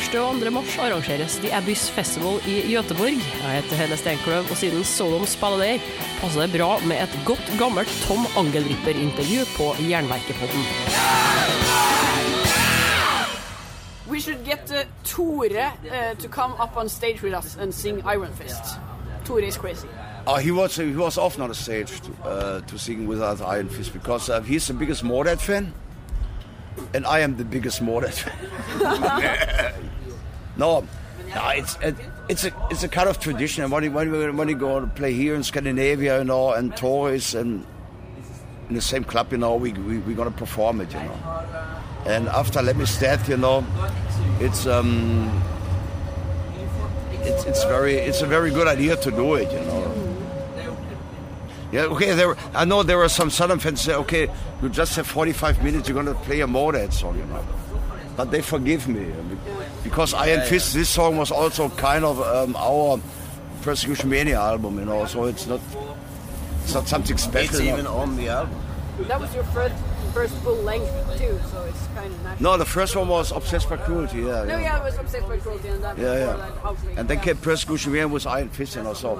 1. og 2. mars arrangeres The Abyss Festival i Göteborg. Jeg heter Helle Steinkløv, og siden Solom spiller der, passer det bra med et godt gammelt Tom Angelripper-intervju på Jernverkepodden. We should get uh, Tore uh, to come up on stage with us and sing Iron Fist. Tore is crazy. Uh, he was he was often on stage to, uh, to sing with us Iron Fist because uh, he's the biggest Mordad fan, and I am the biggest Mordad fan. no, no, it's it, it's a it's a kind of tradition. And when you, when you, when you go to play here in Scandinavia, you know, and Tor is and in the same club, you know, we we we're gonna perform it, you know. And after Let Me Stand, you know, it's um, it's it's very it's a very good idea to do it, you know. Yeah, okay. There, I know there are some Sodom fans say, okay, you just have 45 minutes. You're gonna play a Motorhead song, you know. But they forgive me because Iron Fist. This song was also kind of um, our Persecution Mania album, you know. So it's not it's not something special. It's even on the album. That was your first first full length too, so it's kind of natural. No, the first one was Obsessed by Cruelty. Yeah, No, yeah. yeah, I was obsessed by cruelty and that Yeah, before yeah. that Outbreak. And then came Persecution Mania with Iron Fist, you know. So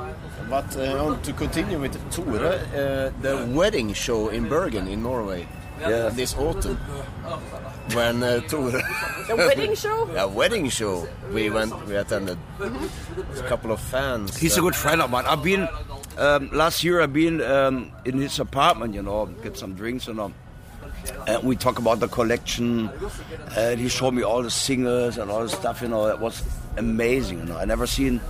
But uh, on to continue with Tore, uh, the wedding show in Bergen in Norway Yeah. this autumn. When uh, Tore, The wedding show? a wedding show, we went, we attended. A couple of fans. He's a uh, good friend of mine. I've been um, last year. I've been um, in his apartment, you know, get some drinks, you know. And we talk about the collection. And he showed me all the singers and all the stuff. You know, it was amazing. You know, I never seen,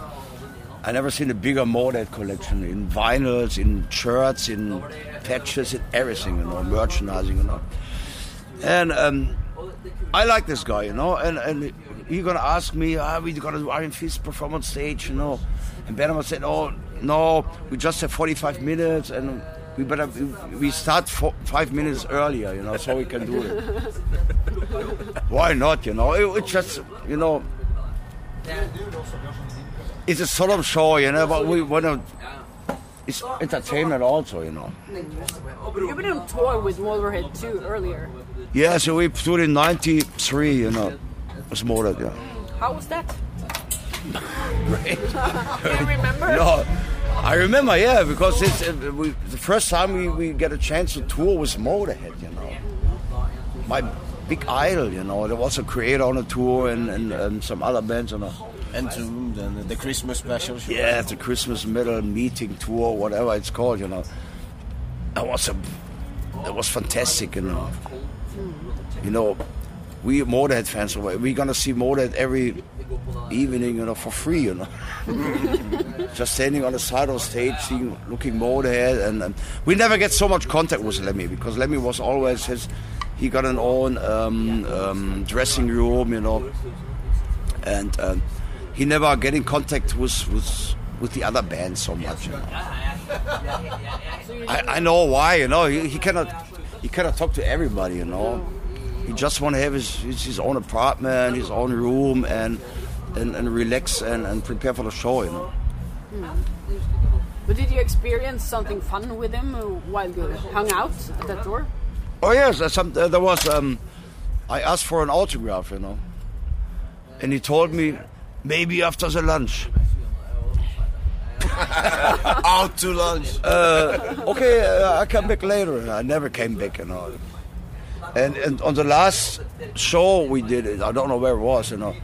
I never seen a bigger Motorhead collection in vinyls, in shirts, in patches, in everything. You know, merchandising. You know, and um, I like this guy. You know, and and he gonna ask me, are we gonna do Iron Fist perform on stage? You know, and Benjamin said, oh no, we just have 45 minutes and. We better we start four, five minutes earlier, you know, so we can do it. Why not? You know, it, it's just you know, it's a Sodom show, you know, but we want to. It's entertainment also, you know. You've been on tour with Motorhead too earlier. Yeah, so we put in '93, you know, it's more than yeah. How was that? Do you remember? No, I remember, yeah, because it's uh, we, the first time we, we get a chance to tour was Motorhead, you know. My big idol, you know. There was a Kreator on a tour and, and, and some other bands, you know. Entombed and the Christmas special. Yeah, the Christmas metal meeting tour, whatever it's called, you know. That was a, that was fantastic, you know. You know, we Motorhead fans, we're gonna see Motorhead every evening, you know, for free, you know. Just standing on the side of the stage, seeing, looking Motorhead, and, and we never get so much contact with Lemmy because Lemmy was always his. He got an own um, um, dressing room, you know, and um, he never get in contact with with with the other bands so much. You know. I, I know why, you know. He, he cannot he cannot talk to everybody, you know. He just want to have his, his his own apartment, his own room, and and, and relax and, and prepare for the show, you know. But did you experience something fun with him uh, while you hung out at that tour? Oh yes, uh, some, uh, there was. Um, I asked for an autograph, you know, and he told me maybe after the lunch. Out to lunch. okay, uh, I come back later. I never came back, you know. And, and on the last show we did, it, I don't know where it was, you know.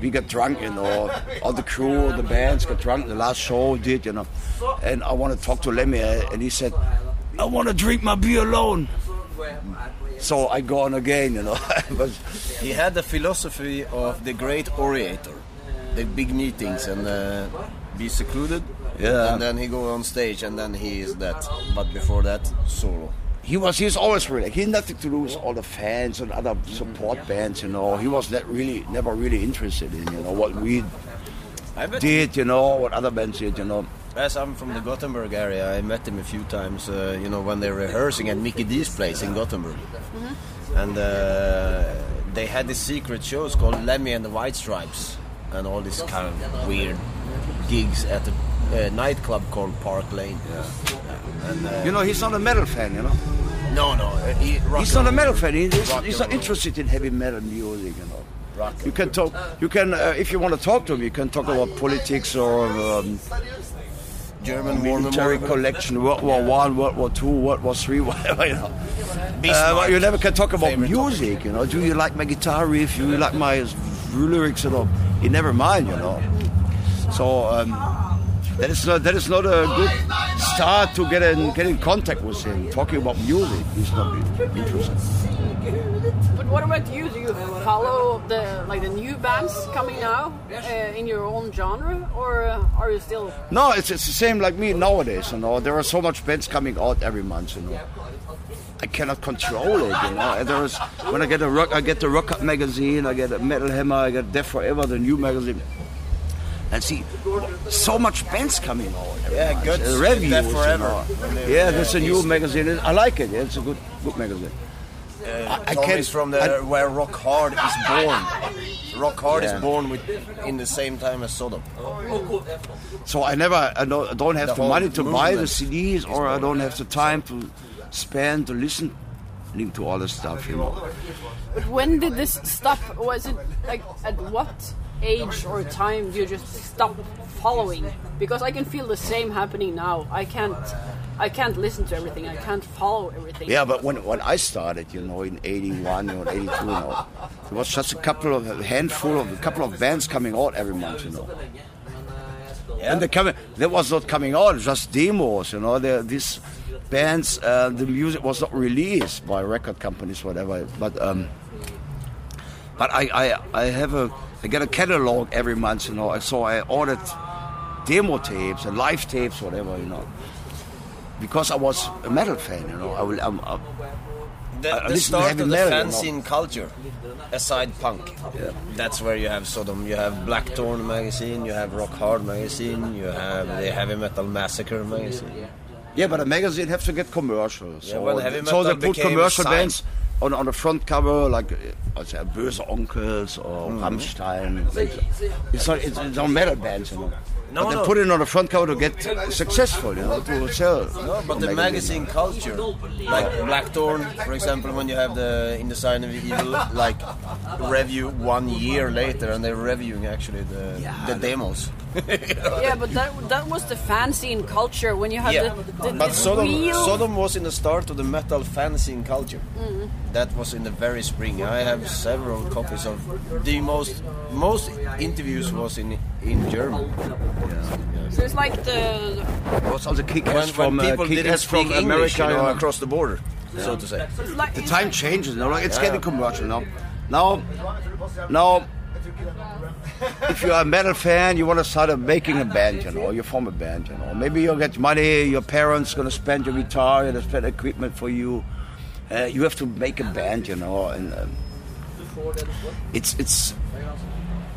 We got drunk, you know. All the crew, the bands got drunk. The last show we did, you know. And I want to talk to Lemmy, uh, and he said, "I want to drink my beer alone." So I go on again, you know. but He had the philosophy of the great orator, the big meetings and uh, be secluded. Yeah. And then he go on stage and then he is that. But before that, solo. He was he's always really he had nothing to do with all the fans and other support bands you know he was not really never really interested in you know what we did you know what other bands did you know As I'm from the Gothenburg area, I met him a few times. Uh, you know, when they're rehearsing at Mikkey Dee's place in Gothenburg, and uh, they had these secret shows called Lemmy and the White Stripes, and all these kind of weird gigs at a uh, nightclub called Park Lane. Yeah. And, uh, you know he's not a metal fan you know no, no, uh, he, he's not a metal fan he- he's, he's not interested in heavy metal music you know Rock. You can talk. You can, uh, if you want to talk to him, you can talk about politics or um, German war military collection, World War One, World War Two, World War Three, whatever. You know. Uh, but you never can talk about music. You know, do you like my guitar riff? Do you like my lyrics? You know, you never mind. You know. So um, that is not that is not a good start to get in get in contact with him. Talking about music, he's not interested. But what about you? Do you follow the like the new bands coming now uh, in your own genre, or uh, are you still? No, it's, it's the same like me nowadays. You know, there are so much bands coming out every month. You know, I cannot control it. You know, and there is when I get a rock, I get the Rock Hard magazine, I get a Metal Hammer, I get Deaf Forever, the new magazine, and see so much bands coming out. every Yeah, month. good. Uh, reviews. Deaf Forever. know. They- Yeah, yeah, that's a new magazine. I like it. Yeah, it's a good good magazine. Uh, I Tom can't- from the I- where Rock Hard is born. Rock Hard Yeah. is born with in the same time as Sodom. So I never, I don't, I don't have The the, money to buy the CDs, or I don't have the time to spend to listen to all this stuff. You know. But when did this stop? Was it like at what age or time you just stop following? Because I can feel the same happening now. I can't. I can't listen to everything. I can't follow everything. Yeah, but when when I started, you know, in '81 or '82, you know, there was just a couple of a handful of a couple of bands coming out every month, you know. Yeah. And they coming, that was not coming out, just demos, you know. The, these bands, uh, the music was not released by record companies, whatever. But um, but I, I I have a I get a catalog every month, you know. So I ordered demo tapes and live tapes, whatever, you know. Because I was a metal fan, you know. I will. I'm, I'm, The, I the to start of the metal, you know. culture, aside punk, that's where you have Sodom. You have Blackthorn magazine, you have Rock Hard magazine, you have the Heavy Metal Massacre magazine. Yeah, but a magazine has to get commercials. Yeah, so, well, heavy so they put commercial bands on, on the front cover, like uh, what's that, Böhse Onkelz or Mm-hmm. Rammstein. It's not, it's, it's not metal bands, you know. No, but they no. put it on the front cover to get successful, you know, to sell. No, but the magazine culture, like Blackthorn, for example, when you have the In the Sign of Evil, like review one year later, and they're reviewing actually the the demos. Yeah, but that that was the fanzine culture when you had Yeah, the, the, but Sodom, real. Sodom was in the start of the metal fanzine culture. That was in the very spring. I have several copies of the most most interviews was in in German. So it's like the. It was also kick When, ass from, when uh, people kick didn't ass from speak English, America. you know, you across the border, so to say. It's like, the time changes, you know, like it's Yeah. getting commercial now. Now, now, if you're a metal fan, you want to start making a band, you know, you form a band, you know. Maybe you'll get money, your parents gonna spend your guitar, and spend equipment for you. Uh, you have to make a band, you know, and um, it's it's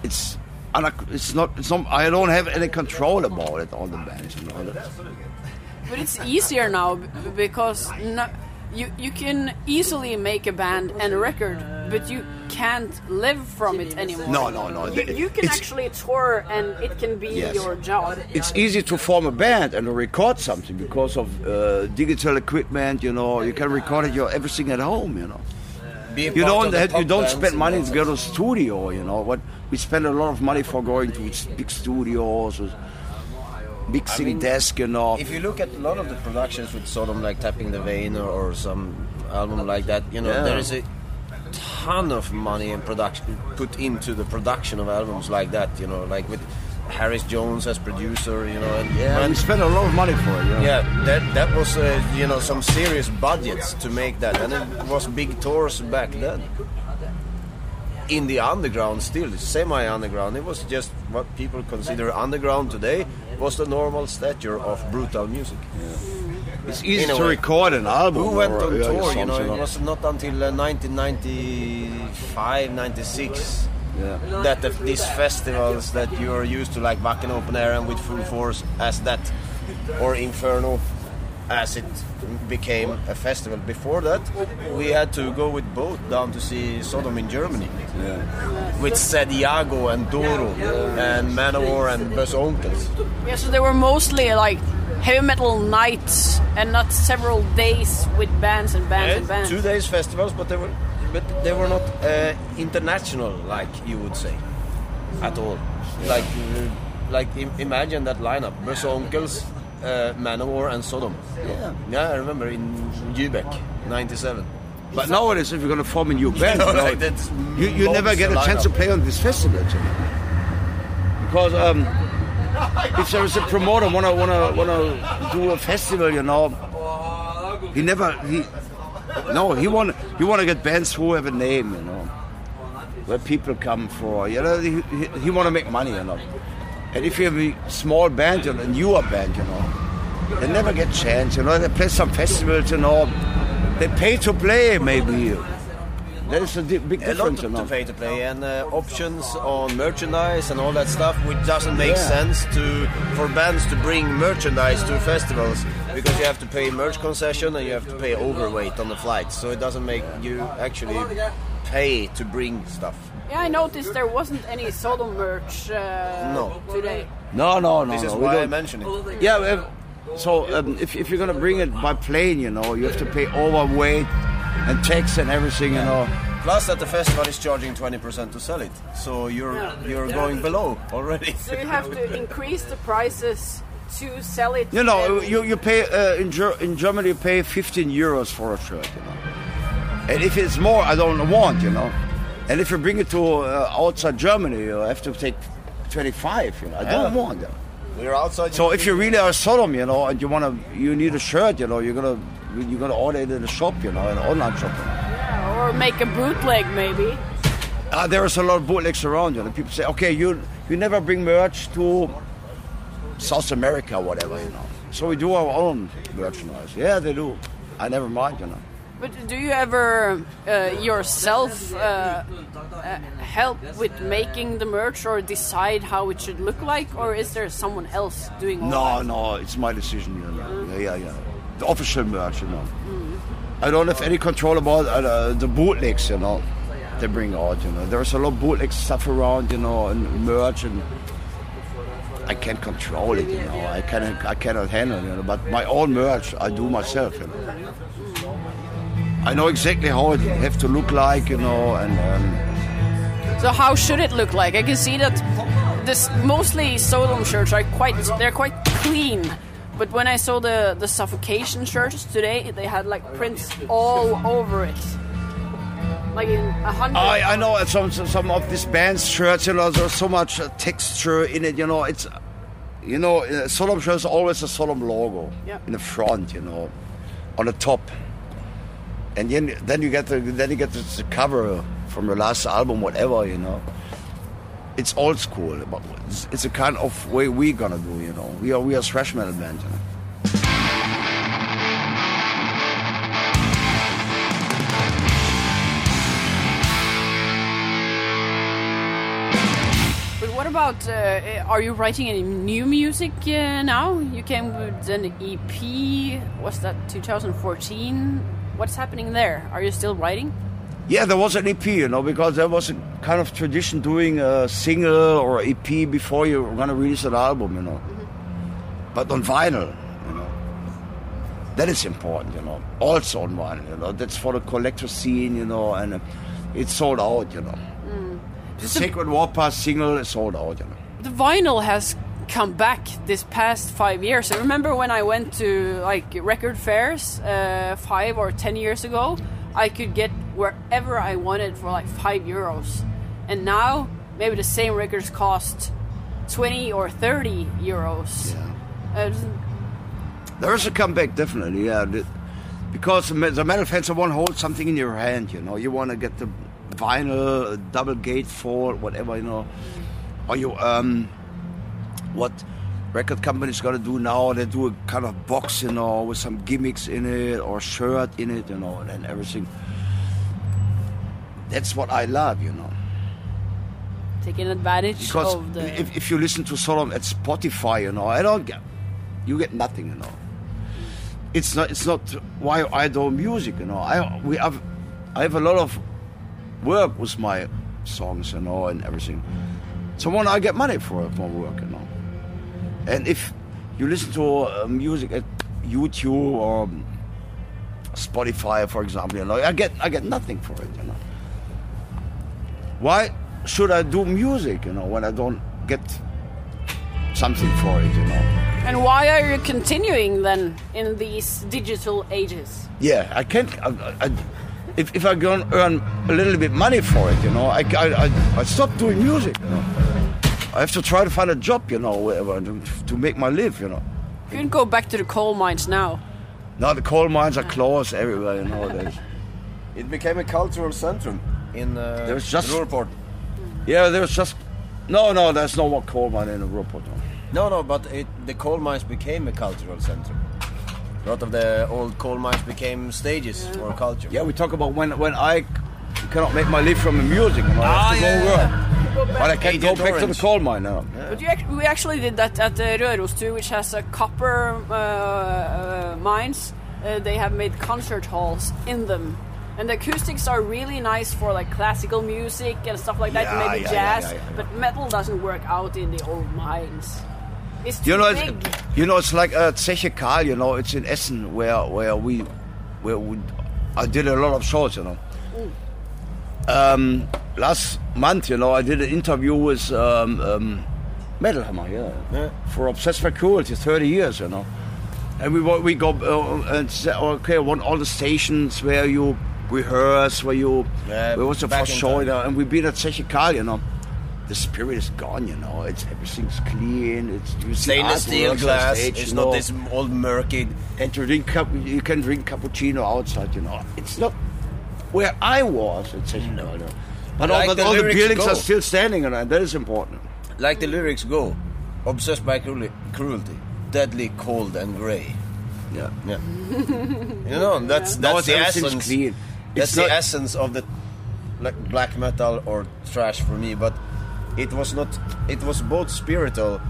it's it's not it's not. I don't have any control about it on the bands, you know. But it's easier now because no, you you can easily make a band and a record, but you can't live from it anymore. No, no, no. You, you can It's- actually tour, and it can be Yes. your job. it's easy to form a band and record something because of uh, digital equipment. You know, you can record it, your everything at home. You know, Be a you don't have, you don't spend money to go to studio. You know, what we spend a lot of money for going to big studios, with mixing mean, desk. You know, If you look at a lot of the productions with Sodom, like Tapping the Vein or, or some album like that, you know, Yeah. there is a ton of money and production put into the production of albums like that. You know, like with Harris Johns as producer. You know, and yeah, and- we spend a lot of money for it. You know? yeah, that that was uh, you know some serious budgets to make that, and it was big tours back then. In the underground, still semi-underground, it was just what people consider underground today was the normal stature of brutal music. It's easy in to record an album. Who went or, on tour? You know, it was not until uh, 1995, 96 Yeah. that the, these festivals that you are used to, like Wacken Open Air and with Full Force, as that, or Inferno, as it became a festival. Before that, we had to go with boat down to see Sodom in Germany, with Santiago and Doro and Manowar and Böhse Onkelz. Yeah, so they were mostly like heavy metal nights and not several days with bands and bands and And bands. two days festivals, but they were but they were not uh, international, like you would say, at all. Like, uh, like imagine that lineup: Berso Uncles, uh, Manowar, and Sodom. Yeah. Yeah, I remember in Lübeck, '97. But nowadays, if you're going to form a new band, you, know, like you, you never get a lineup. chance to play on this festival. you. Because um, if there is a promoter wanna wanna wanna do a festival, you know, he never he no he want he want to get bands who have a name, you know, where people come for. You know, he, he, he want to make money, you know. And if you have a small band, you know, a newer band, you know, they never get chance. You know, they play some festivals, you know. They pay to play, maybe. That is a di- big A lot difference, to, you know. to pay to play and uh, options on merchandise and all that stuff, which doesn't make Yeah. sense to for bands to bring merchandise to festivals because you have to pay merch concession and you have to pay overweight on the flights. So it doesn't make you actually pay to bring stuff. Yeah, I noticed there wasn't any Sodom merch uh, No. today. No, no, no. This is no, we why I don't- mention it. Yeah, well, so um, if, if you're gonna bring it by plane, you know, you have to pay overweight and tax and everything, you know. Plus that the festival is charging 20% to sell it, so you're Yeah. you're going below already. So you have to increase the prices to sell it. You know, you, you pay uh, in, Ger- in Germany you pay 15 euros for a shirt, you know. And if it's more, I don't want, you know. And if you bring it to uh, outside Germany, you have to take 25. You know, I don't Yeah. want that. We're outside. So if you really are Sodom, you know, and you wanna, you need a shirt, you know, you're gonna, you're gonna order it in a shop, you know, an online shop. Yeah, or make a bootleg maybe. Uh, there is a lot of bootlegs around, you know. People say, okay, you you never bring merch to South America, or whatever, you know. So we do our own merchandise. Yeah, they do. I never mind, you know. But do you ever uh, yourself uh, uh, help with making the merch or decide how it should look like, or is there someone else doing all No, that? no, it's my decision, you know. Yeah, yeah, yeah. The official merch, you know. I don't have any control about uh, the bootlegs, you know. They bring out, you know. There's a lot of bootleg stuff around, you know, and merch, and I can't control it, you know. I cannot, I cannot handle, it, you know. But my own merch, I do myself, you know. I know exactly how it have to look like, you know, and um, So how should it look like? I can see that this mostly Sodom shirts are quite they're quite clean. But when I saw the the suffocation shirts today, they had like prints all over it, like in a hundred. I, I know some some of these bands shirts, you know, there's so much uh, texture in it. You know, it's you know, uh, Sodom shirts always a Sodom logo Yeah. in the front. You know, on the top, and then then you get the then you get the, the cover from your last album, whatever. You know, it's old school, but it's, it's a kind of way we're gonna do. You know, we are we are thrash metal band. You know? But what about? Uh, are you writing any new music uh, now? You came with an EP. Was that 2014? What's happening there? Are you still writing? Yeah, there was an EP, you know, because there was a kind of tradition doing a single or EP before you're gonna release an album, you know. But on vinyl, you know, that is important, you know. Also on vinyl, you know, that's for the collector scene, you know, and uh, it's sold out, you know. The Sacred Warpath single is sold out, you know. the vinyl has come back this past five years. I remember when I went to like record fairs uh, five or ten years ago, I could get wherever I wanted for like five euros, and now maybe the same records cost twenty or thirty euros. Uh, There is a comeback, definitely, yeah. Because the metal fans want to hold something in your hand, you know. You want to get the vinyl, double gatefold, whatever, you know. Or you, um, what record companies got to do now, they do a kind of box, you know, with some gimmicks in it or shirt in it, you know, and everything. That's what I love, you know. taking advantage Because of the. if, if you listen to Sodom at Spotify, you know, I don't get, you get nothing, you know. It's not, it's not why I do music, you know. I we have, I have a lot of work with my songs, you know, and everything. So when I get money for for work, you know. And if you listen to uh, music at YouTube or Spotify, for example. You know, I get I get nothing for it. You know, why should I do music? You know, when I don't get something for it. You know. And why are you continuing then in these digital ages? Yeah, I can't. I, I, if if I can earn a little bit money for it, you know, I I, I, I stop doing music. You know, I have to try to find a job, you know, whatever, to, to make my live. You know. You can go back to the coal mines now. No, the coal mines are closed everywhere you nowadays. It became a cultural centrum in uh, There's just- Ruhrpott. yeah, there was just no, no. There's no more coal mine in the Ruhrpott. No, no, but it, the coal mines became a cultural center. A lot of the old coal mines became stages for culture. Yeah, we talk about when when I cannot make my live from the music. You know, I have to Ah, go work. But I can't go Agent back to the coal mine now. But you act- we actually did that at uh, Røros too, which has uh, copper uh, uh, mines. Uh, they have made concert halls in them. And the acoustics are really nice for like classical music and stuff like that, Yeah, maybe yeah, yeah, jazz. yeah, yeah. But metal doesn't work out in the old mines. It's too You know, it's, you know, it's like a Zeche Karl. You know, it's in Essen where where we where we, I did a lot of shows. You know, um, last month, you know, I did an interview with um, um, Metal Hammer, yeah, Yeah. for Obsessed by Cruelty, 30 years, you know. And we we go uh, and say, okay, I want all the stations where you rehearse, where you Yeah, where was the first show, you know, and we've been at Zeche you know. The spirit is gone, you know. It's everything's clean. It's you Stainless steel glass. stage, it's not know. this old murky. And to drink cup, you can drink cappuccino outside, you know. It's not where I was at Zeche Karl, you know. But, Like all, the all the buildings go. are still standing, and that is important. Like the lyrics go, obsessed by cruelty, cruelty deadly, cold, and grey. Yeah. Yeah. you know, that's that's it's- the essence. clean. That's the essence of the like black metal or thrash for me. But it was not. It was both spiritual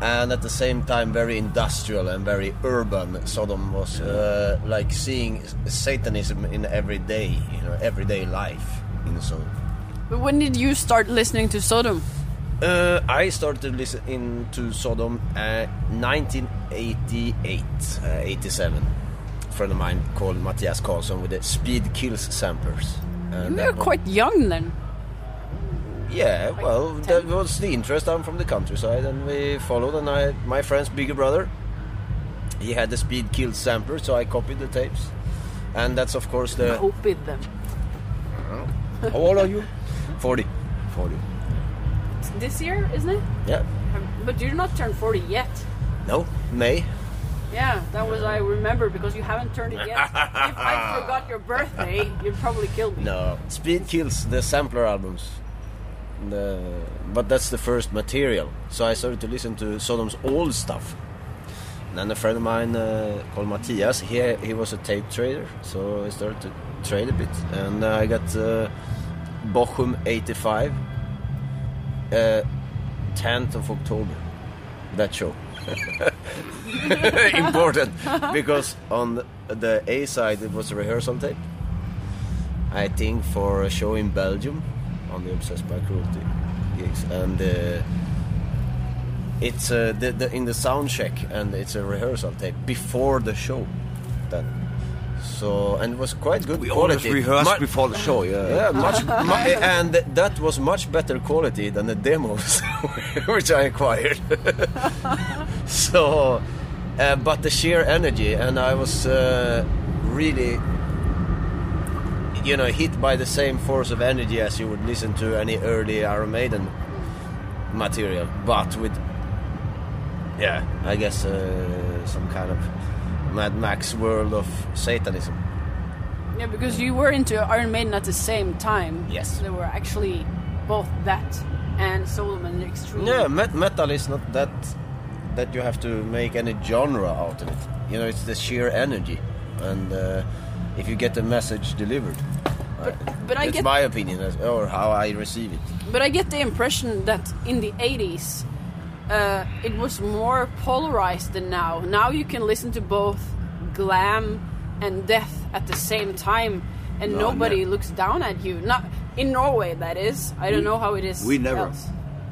and at the same time very industrial and very urban. Sodom was uh, like seeing Satanism in everyday, you know, everyday life in Sodom. But when did you start listening to Sodom? Uh, I started listening to Sodom uh, 1988, uh, 87. Friend of mine called Matthias Karlsson with the Speed Kills samplers. And uh, You that were one- quite young then. Yeah, well, that was the interest. I'm from the countryside, and we followed. And I, my friend's bigger brother, he had the Speed Kills sampler, so I copied the tapes. And that's of course the Copied them. How old are you? 40. 40. This year, isn't it? Yeah. But you're not turned 40 yet. No, May. Yeah, that was I remember because you haven't turned it yet. if I forgot your birthday, you'd probably kill me. No, Speed Kills the sampler albums. The, but that's the first material. So I started to listen to Sodom's old stuff. And then a friend of mine uh, called Matthias, he, he was a tape trader, so I started to trade a bit. And uh, I got uh, Bochum 85, uh, 10th of October, that show. Important, because on the A side it was a rehearsal tape. I think for a show in Belgium on the Obsessed by Cruelty gigs, and uh, it's uh, the, the, in the sound check, and it's a rehearsal tape before the show. Then, so and it was quite good We always quality. rehearsed Mu- before the show, yeah. yeah, much, mu- and that was much better quality than the demos, which I acquired. so, uh, but the sheer energy, and I was uh, really, you know, hit by the same force of energy as you would listen to any early Iron Maiden material, but with, yeah, I guess uh, some kind of Mad Max world of Satanism. Yeah, because you were into Iron Maiden at the same time. Yes. They were actually both that and Sodom and Extreme. Yeah, met- metal is not that that you have to make any genre out of it. You know, it's the sheer energy, and uh, if you get the message delivered. uh, but I get- my opinion, or how I receive it. But I get the impression that in the 80s, uh, it was more polarized than now. Now you can listen to both glam and death at the same time, and No, nobody no. looks down at you. Not in Norway, that is. I don't know how it is. we never. else.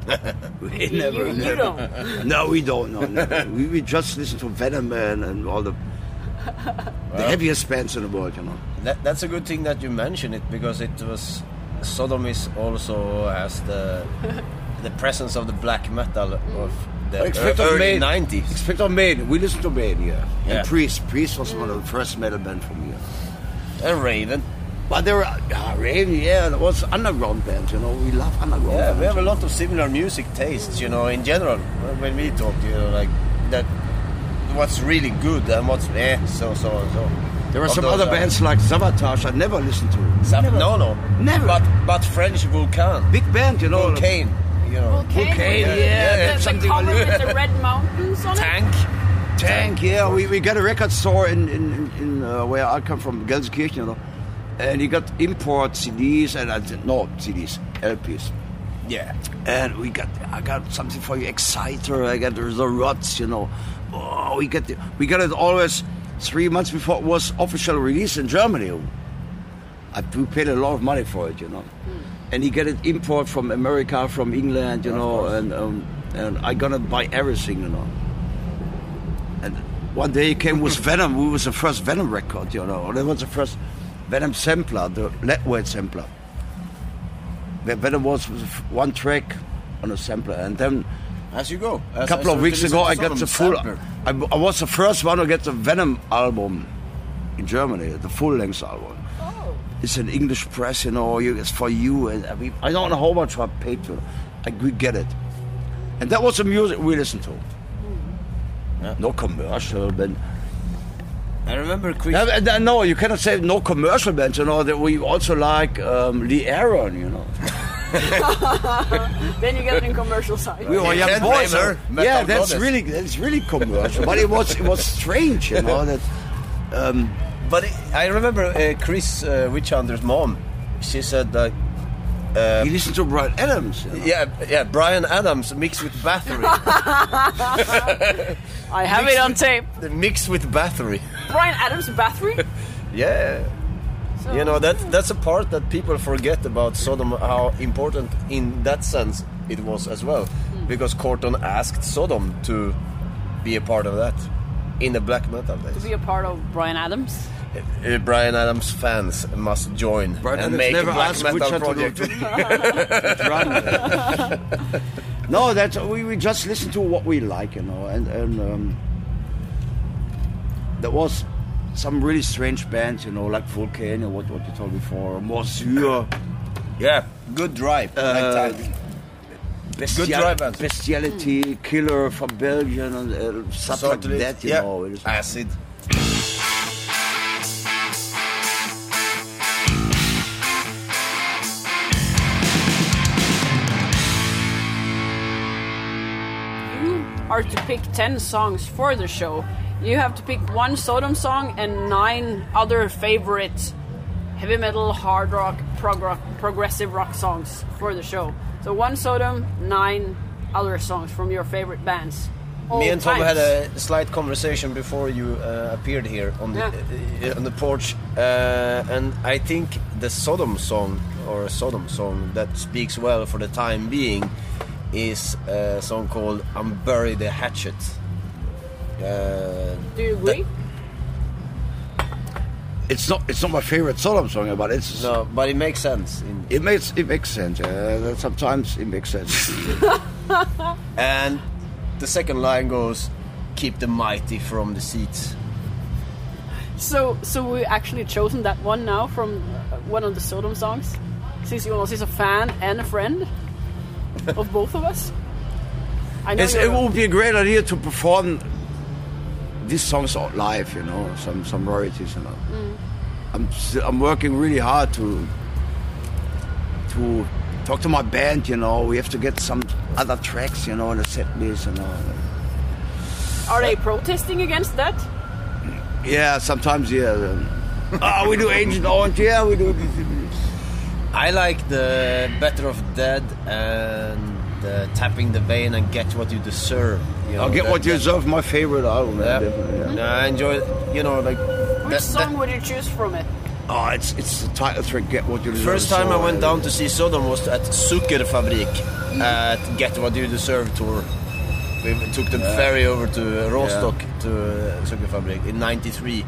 We You- you, you don't. No, we don't. No, never. we, we just listen to Venom and, and all the the heaviest bands in the world, you know. That, that's a good thing that you mention it because it was Sodom is also has the the presence of the black metal of mm. the Expect ear- early Maiden. 90s. Expect of Maiden. We listened to Maiden, yeah. Yeah. And Priest. Priest was one of the mm. first metal band for me. And Raven. But there were uh, Raven, yeah, there was underground bands, you know. We love underground Yeah, bands. we have a lot of similar music tastes, you know, in general. When we talk, you know, like that, what's really good and what's eh, so so so. There were Of some other are- bands like Sabotage I never listened to. Some- no, no, Never. But but French Vulcain, Big band, you know. Vulcain, you know, Volcano, Okay, the- yeah, the, the something cover like with the red mountains on it. Tank. Tank, yeah. We, we got a record store in, in, in, in uh, where I come from, Gelsenkirchen, you know. And he got import CDs and I said, no, CDs, LPs. Yeah. And we got, I got something for you, Exciter, I got the Rods, you know. Oh, we got, the, we got it always three months before it was official release in Germany. I, we paid a lot of money for it, you know. And he got it import from America, from England, you know, and um, and I gonna buy everything, you know. And one day he came with Venom. We was the first Venom record, you know. That was the first Venom sampler, the leadweight sampler. Ve- Venom was was one track on a sampler, and then As you go. a couple of weeks ago I got the full. I, I was the first one to get the Venom album in Germany, the full length album. Oh. It's an English press, you know. You, it's for you, and I, mean, I don't know how much I paid for. it. I we get it, and that was the music we listened to. Yeah. No commercial, but I remember Chris. Yeah, but, uh, no, you cannot say no commercial bands. You know that we also like um, Lee Aaron. You know, Then you get it in commercial side. we were young boys. Flavor, yeah, that's Goddess. really that's really commercial. but it was it was strange, you know. That um, But I remember uh, Chris uh, Witch mom. She said that. he listened to Bryan Adams. You know? Yeah, yeah. Bryan Adams mixed with Bathory. I have it on tape. the mix with battery. Bryan Adams bathroom? Yeah. So- You know that that's a part that people forget about Sodom. How important in that sense it was as well, because Quorthon asked Sodom to be a part of that in the black metal days. to be a part of Bryan Adams. Uh, Bryan Adams fans must join Brian and Adams make never a black metal which one to project. to no, that's we, we just listen to what we like, you know, and and um, there was some really strange bands, you know, like Volcano, what what you told before, Morsure, yeah, good drive. Uh, like that. Bestial- drive bands. Bestiality, Killer from Belgium, and uh, stuff like that, you yeah. know. It is- Acid. You are to pick 10 songs for the show. You have to pick one Sodom song and nine other favorite heavy metal, hard rock, prog rock, progressive rock songs for the show. So one Sodom, nine other songs from your favorite bands. Me and Tom times. had a slight conversation before you uh, appeared here on the Yeah. uh, on the porch, uh, and I think the Sodom song or a Sodom song that speaks well for the time being is a song called "I'm Buried the Hatchet." Uh, Do you agree? It's not it's not my favorite Sodom song, but it's no, but it makes sense. In, it makes it makes sense. Uh, sometimes it makes sense. and the second line goes, "Keep the mighty from the seats." So, so we actually chosen that one now from uh, one of the Sodom songs, since you Jonas is a fan and a friend of both of us. I know it would be a great idea to perform these songs out live, you know, some some rarities, you know. I'm s- I'm working really hard to to talk to my band, you know. We have to get some other tracks, you know, in the set list, you know. Are they protesting against that? Yeah, sometimes yeah. oh, we do Ancient Orange, yeah, we do. I like the Better Off Dead and the Tapping the Vein and Get What You Deserve. You know, I'll get that- what you that- deserve. My favorite album. Yeah. yeah. No, I enjoy, you know, like. Which that- song that- would you choose from it? Oh, it's it's the title track. Get what you deserve. First time so, I went down to see Sodom was at Sukkerfabrik at Get What You Deserve tour. We took the ferry over to Rostock to uh, Sukkerfabrik in '93.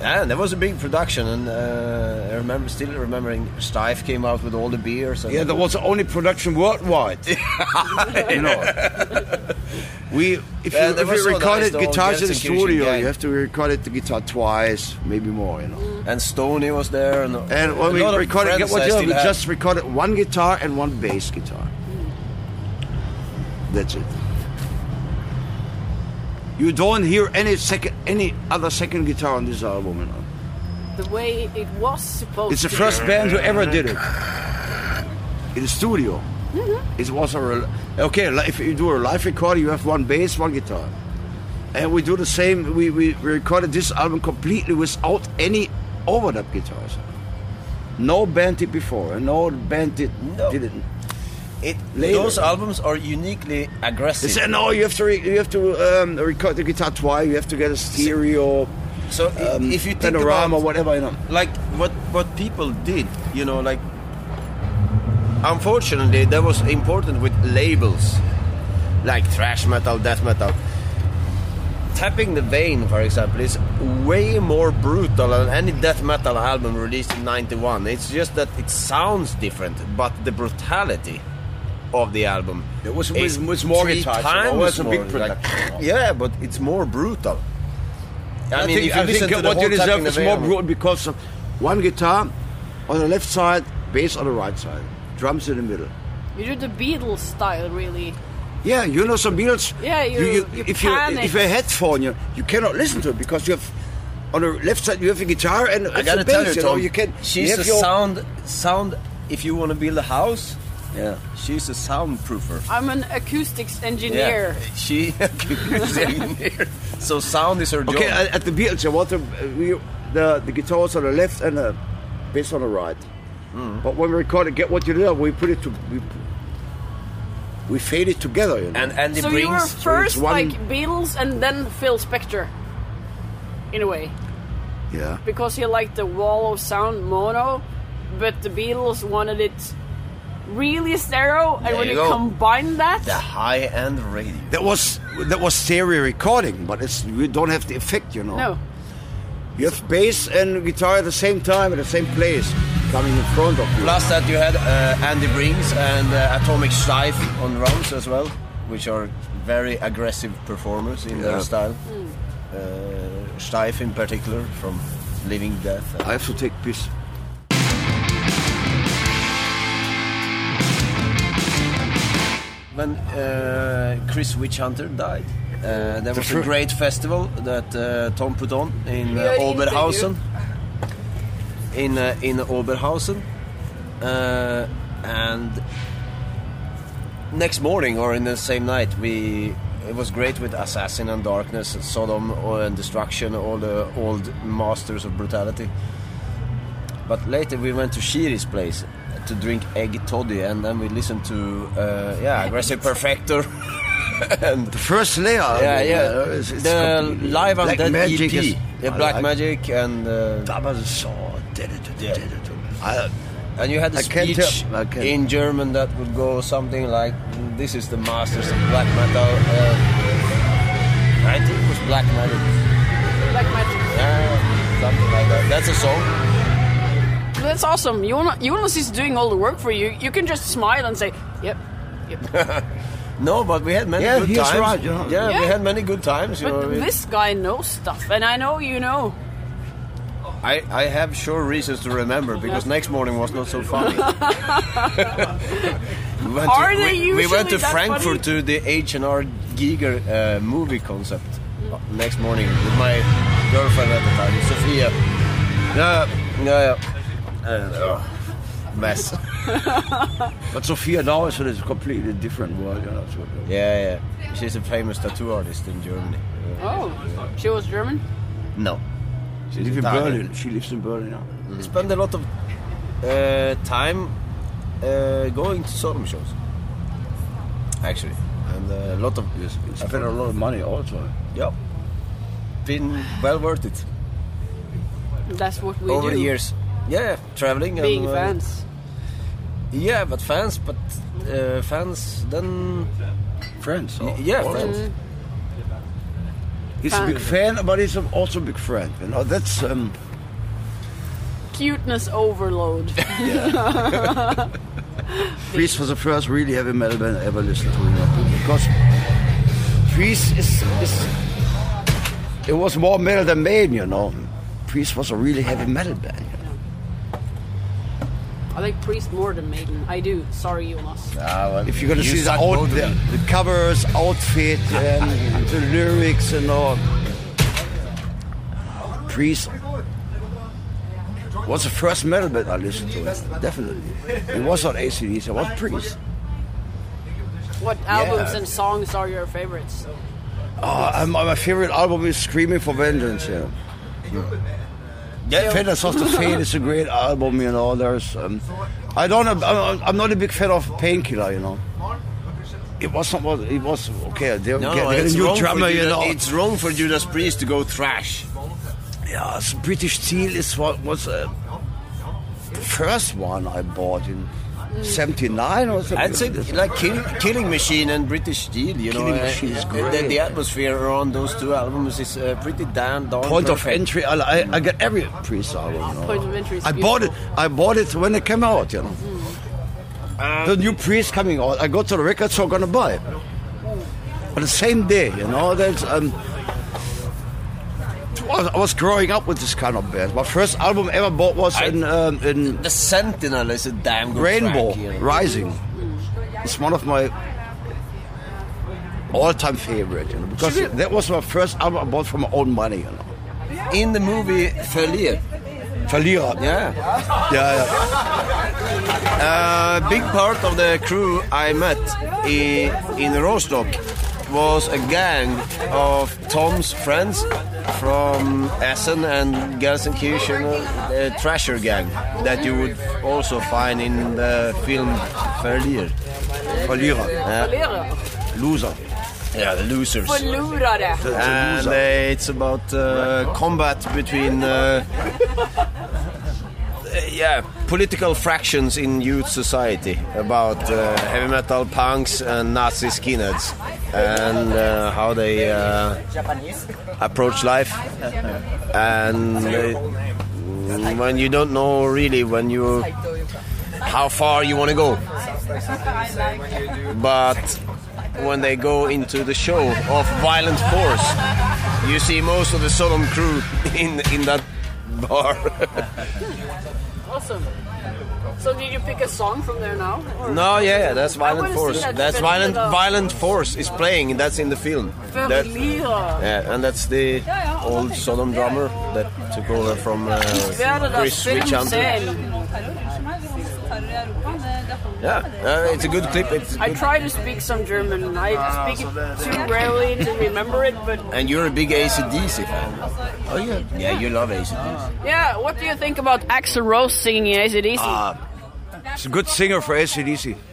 Yeah, that was a big production, and uh, I remember still remembering Steif came out with all the beers. And Yeah, that was the only production worldwide. you know. We, if Yeah, you, if you nice, the guitars in the studio, gang. you have to record it the guitar twice, maybe more. You know. and Stoney was there, and, And when we recorded, get what we just recorded one guitar and one bass guitar. That's it. You don't hear any second, any other second guitar on this album. You know. The way it was supposed It's the to first band who ever did it in the studio. Mm-hmm. It was a okay. If you do a live recording, you have one bass, one guitar, and we do the same. We, we we recorded this album completely without any overdub guitars. No band did before, and no band did No. did it. It, Later. those albums are uniquely aggressive. They said no, you have to re- you have to um, record the guitar twice. You have to get a stereo, so um, if you think panorama, about whatever you know. like what what people did, you know, like unfortunately that was important with labels like thrash metal, death metal. Tapping the Vein, for example, is way more brutal than any death metal album released in '91. It's just that it sounds different, but the brutality of the album It was is with, with more three times it was a more, big like- production. yeah, but it's more brutal. I, I, mean, think, if you I listen think to the what you whole deserve Tapping is more brutal because of one guitar on the left side, bass on the right side, drums in the middle. You do the Beatles style, really. Yeah, you know some Beatles. Yeah, you- you if you panic. if you have a headphone, you you cannot listen to it because you have on the left side you have a guitar and I it's gotta a tell bass. you, you know, you can. you she's have a your- sound sound. If you want to build a house, Yeah. she's a soundproofer. I'm an acoustics engineer. Yeah, she is engineer. So sound is her job. Okay, at, at the Beatles, I want to, uh, we, the the guitar was on the left and the bass on the right. Hmm. But when we record it, get what you do, we put it to we, we fade it together. You know. and Andy So you were brings. first one- like Beatles and then Phil Spector, in a way, yeah. because he liked the wall of sound mono, but the Beatles wanted it really stereo, and There when you you combine that, the high-end radio. That was that was stereo recording, but it's you don't have the effect, you know. no, You have bass and guitar at the same time at the same place, coming in front of you. Plus that you had uh, Andy Brings and uh, Atomic Steif on drums as well, which are very aggressive performers in Yeah. their style. Uh, Steif in particular from Living Death. I have to take piss. When uh, Chris Witchhunter died, uh, there was a great festival that uh, Tom put on in uh, Oberhausen. In uh, in Oberhausen, uh, and next morning or in the same night, we it was great with Assassin and Darkness, Sodom and Destruction, all the old masters of brutality. But later we went to Shiri's place to drink egg toddy, and then we listened to uh, yeah aggressive perfector and The first layer. yeah album, yeah uh, it's- it's the completely- live Black undead Magic EP, is- yeah, I Black like- Magic, and uh, That was so. Did it, did it. I, and you had a I speech tell- I can't- in German that would go something like, "This is the masters of black metal." Uh, I think it was Black Magic, Black Magic. yeah, something like that. That's a song. That's awesome. You Jonas is doing all the work for you. You can just smile and say, "Yep, yep." No, but we had many Yeah, good he's times. right, you know. Yeah, we had many good times. You But know, we- this guy knows stuff, and I know you know. I, I have sure reasons to remember because next morning was not so funny. we went Are to, they we, we went to that Frankfurt funny? to the H and R Giger uh, movie concept uh, next morning with my girlfriend at the time, Sophia. Yeah, yeah, yeah. And, oh, mess. but Sophia now is in a completely different world. You know, so, Yeah, yeah. She's a famous tattoo artist in Germany. Oh, she was German. No. she lives in Berlin. She lives in Berlin now. We spend a lot of uh, time uh, going to Sodom shows. Actually, and uh, a lot of Yes, we spent a lot of money also. yeah, been well worth it That's what we over do. the years. Yeah, traveling Being and, uh, fans. Yeah, but fans, but uh, fans then Friends. y- oh, yeah, also. friends. He's a big fan, but he's also a big friend. You know, that's um, Cuteness overload. Priest was the first really heavy metal band I ever listened to. You know, because Priest is, is it was more metal than Maiden. You know, Priest was a really heavy metal band. You know? I like Priest more than Maiden. I do. Sorry, Jonas. Ah, well, If you're gonna you see the, suck out, the, the covers, outfit, and the lyrics and all, Priest was the first metal band I listened to. Definitely, it was not ACDC. It was Priest. What albums Yeah. and songs are your favorites? Uh, and my, my favorite album is Screaming for Vengeance. Yeah. Yeah, Defenders of the Faith is a great album. You know, there's. Um, I don't. I'm, I'm not a big fan of Painkiller. You know. It was not. It was okay. They, No, get, get it's a new wrong, drummer. for You Judas, know. it's wrong for Judas Priest to go thrash. Yeah, British Steel is what was uh, the first one I bought in '79 or something. I'd say like kill, Killing Machine and British Steel. You Killing know, uh, Machine is the- great. The, the atmosphere around those two albums is uh, pretty damn darn Point of entry. I, I, I get every Priest album. You know. Point of entry is I bought it. I bought it when it came out. You know. the new Priest coming out. I go to the record store, gonna buy it. On the same day, you know. That's um. I was- I was growing up with this kind of band. My first album ever bought was I- in um, in The Sentinel is a damn good Rainbow track. Rising. It's one of my all-time favorite, you know, because that was my first album I bought from my own money, you know. In the movie Verlier, Verlierer. yeah, yeah, yeah. a big part of the crew I met in, in Rostock was a gang of Tom's friends from Essen and Gelsenkirchen, the Trasher gang that you would also find in the film Verlier. Verlierer. Verlierer. Loser. Yeah, the losers. Förlorare. It's and uh, it's about uh, combat between uh, uh, yeah political fractions in youth society about uh, heavy metal punks and Nazi skinheads and uh, how they uh, approach life and uh, when you don't know really when you how far you want to go but when they go into the show of violent force, you see most of the Sodom crew in in that bar. Awesome. So did you pick a song from there now? No, yeah, yeah, that's violent force. that That's violent. Violent force is playing. That's in the film. That, yeah, and that's the old Sodom drummer that took over from uh, Chris Witchhunter. Filmscen. Yeah, uh, it's a good clip. It's a I good- try to speak some German. I speak it too rarely to remember it, but and you're a big ACDC fan. Oh yeah, yeah, you love ACDC. yeah. What do you think about Axl Rose singing ACDC? Ah, It's a good singer for ACDC.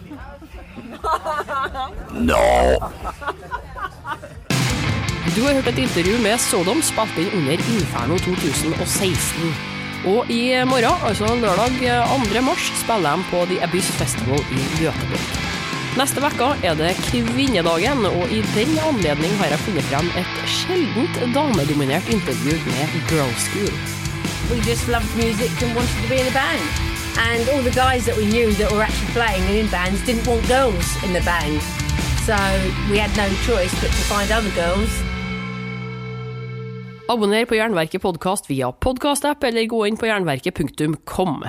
No. Du har hørt et intervju med Sodom spilt inn under Inferno 2016. Og i morgen, altså lørdag 2. mars, spiller de på The Abyss Festival i Göteborg. Neste uke er det kvinnedagen, og i den anledning har jeg funnet frem et sjeldent damedominert intervju med Girl School. we just loved music and wanted to be in a band. And all the guys that we knew that were actually playing and in bands didn't want girls in the band. So we had no choice but to find other girls. Abonner på Jernverket podkast via podkastapp, eller gå inn på jernverket.kom.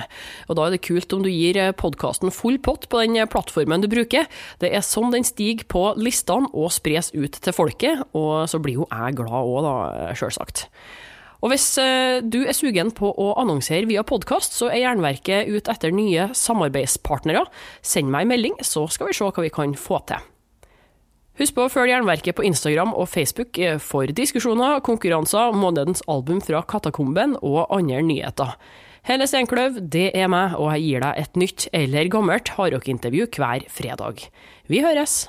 Og Da er det kult om du gir podkasten full pott på den plattformen du bruker. Det er sånn den stiger på listene og spres ut til folket, og så blir jo jeg glad òg, da, sjølsagt. Og hvis eh, du er sugen på å annonsere via podkast, så er Jernverket ute etter nye samarbeidspartnere. Send meg en melding, så skal vi se hva vi kan få til. Husk på å følge Jernverket på Instagram og Facebook eh, for diskusjoner, konkurranser, månedens album fra Katakomben og andre nyheter. Helle Steinkløv, det er meg, og jeg gir deg et nytt eller gammelt hardrockintervju hver fredag. Vi høres!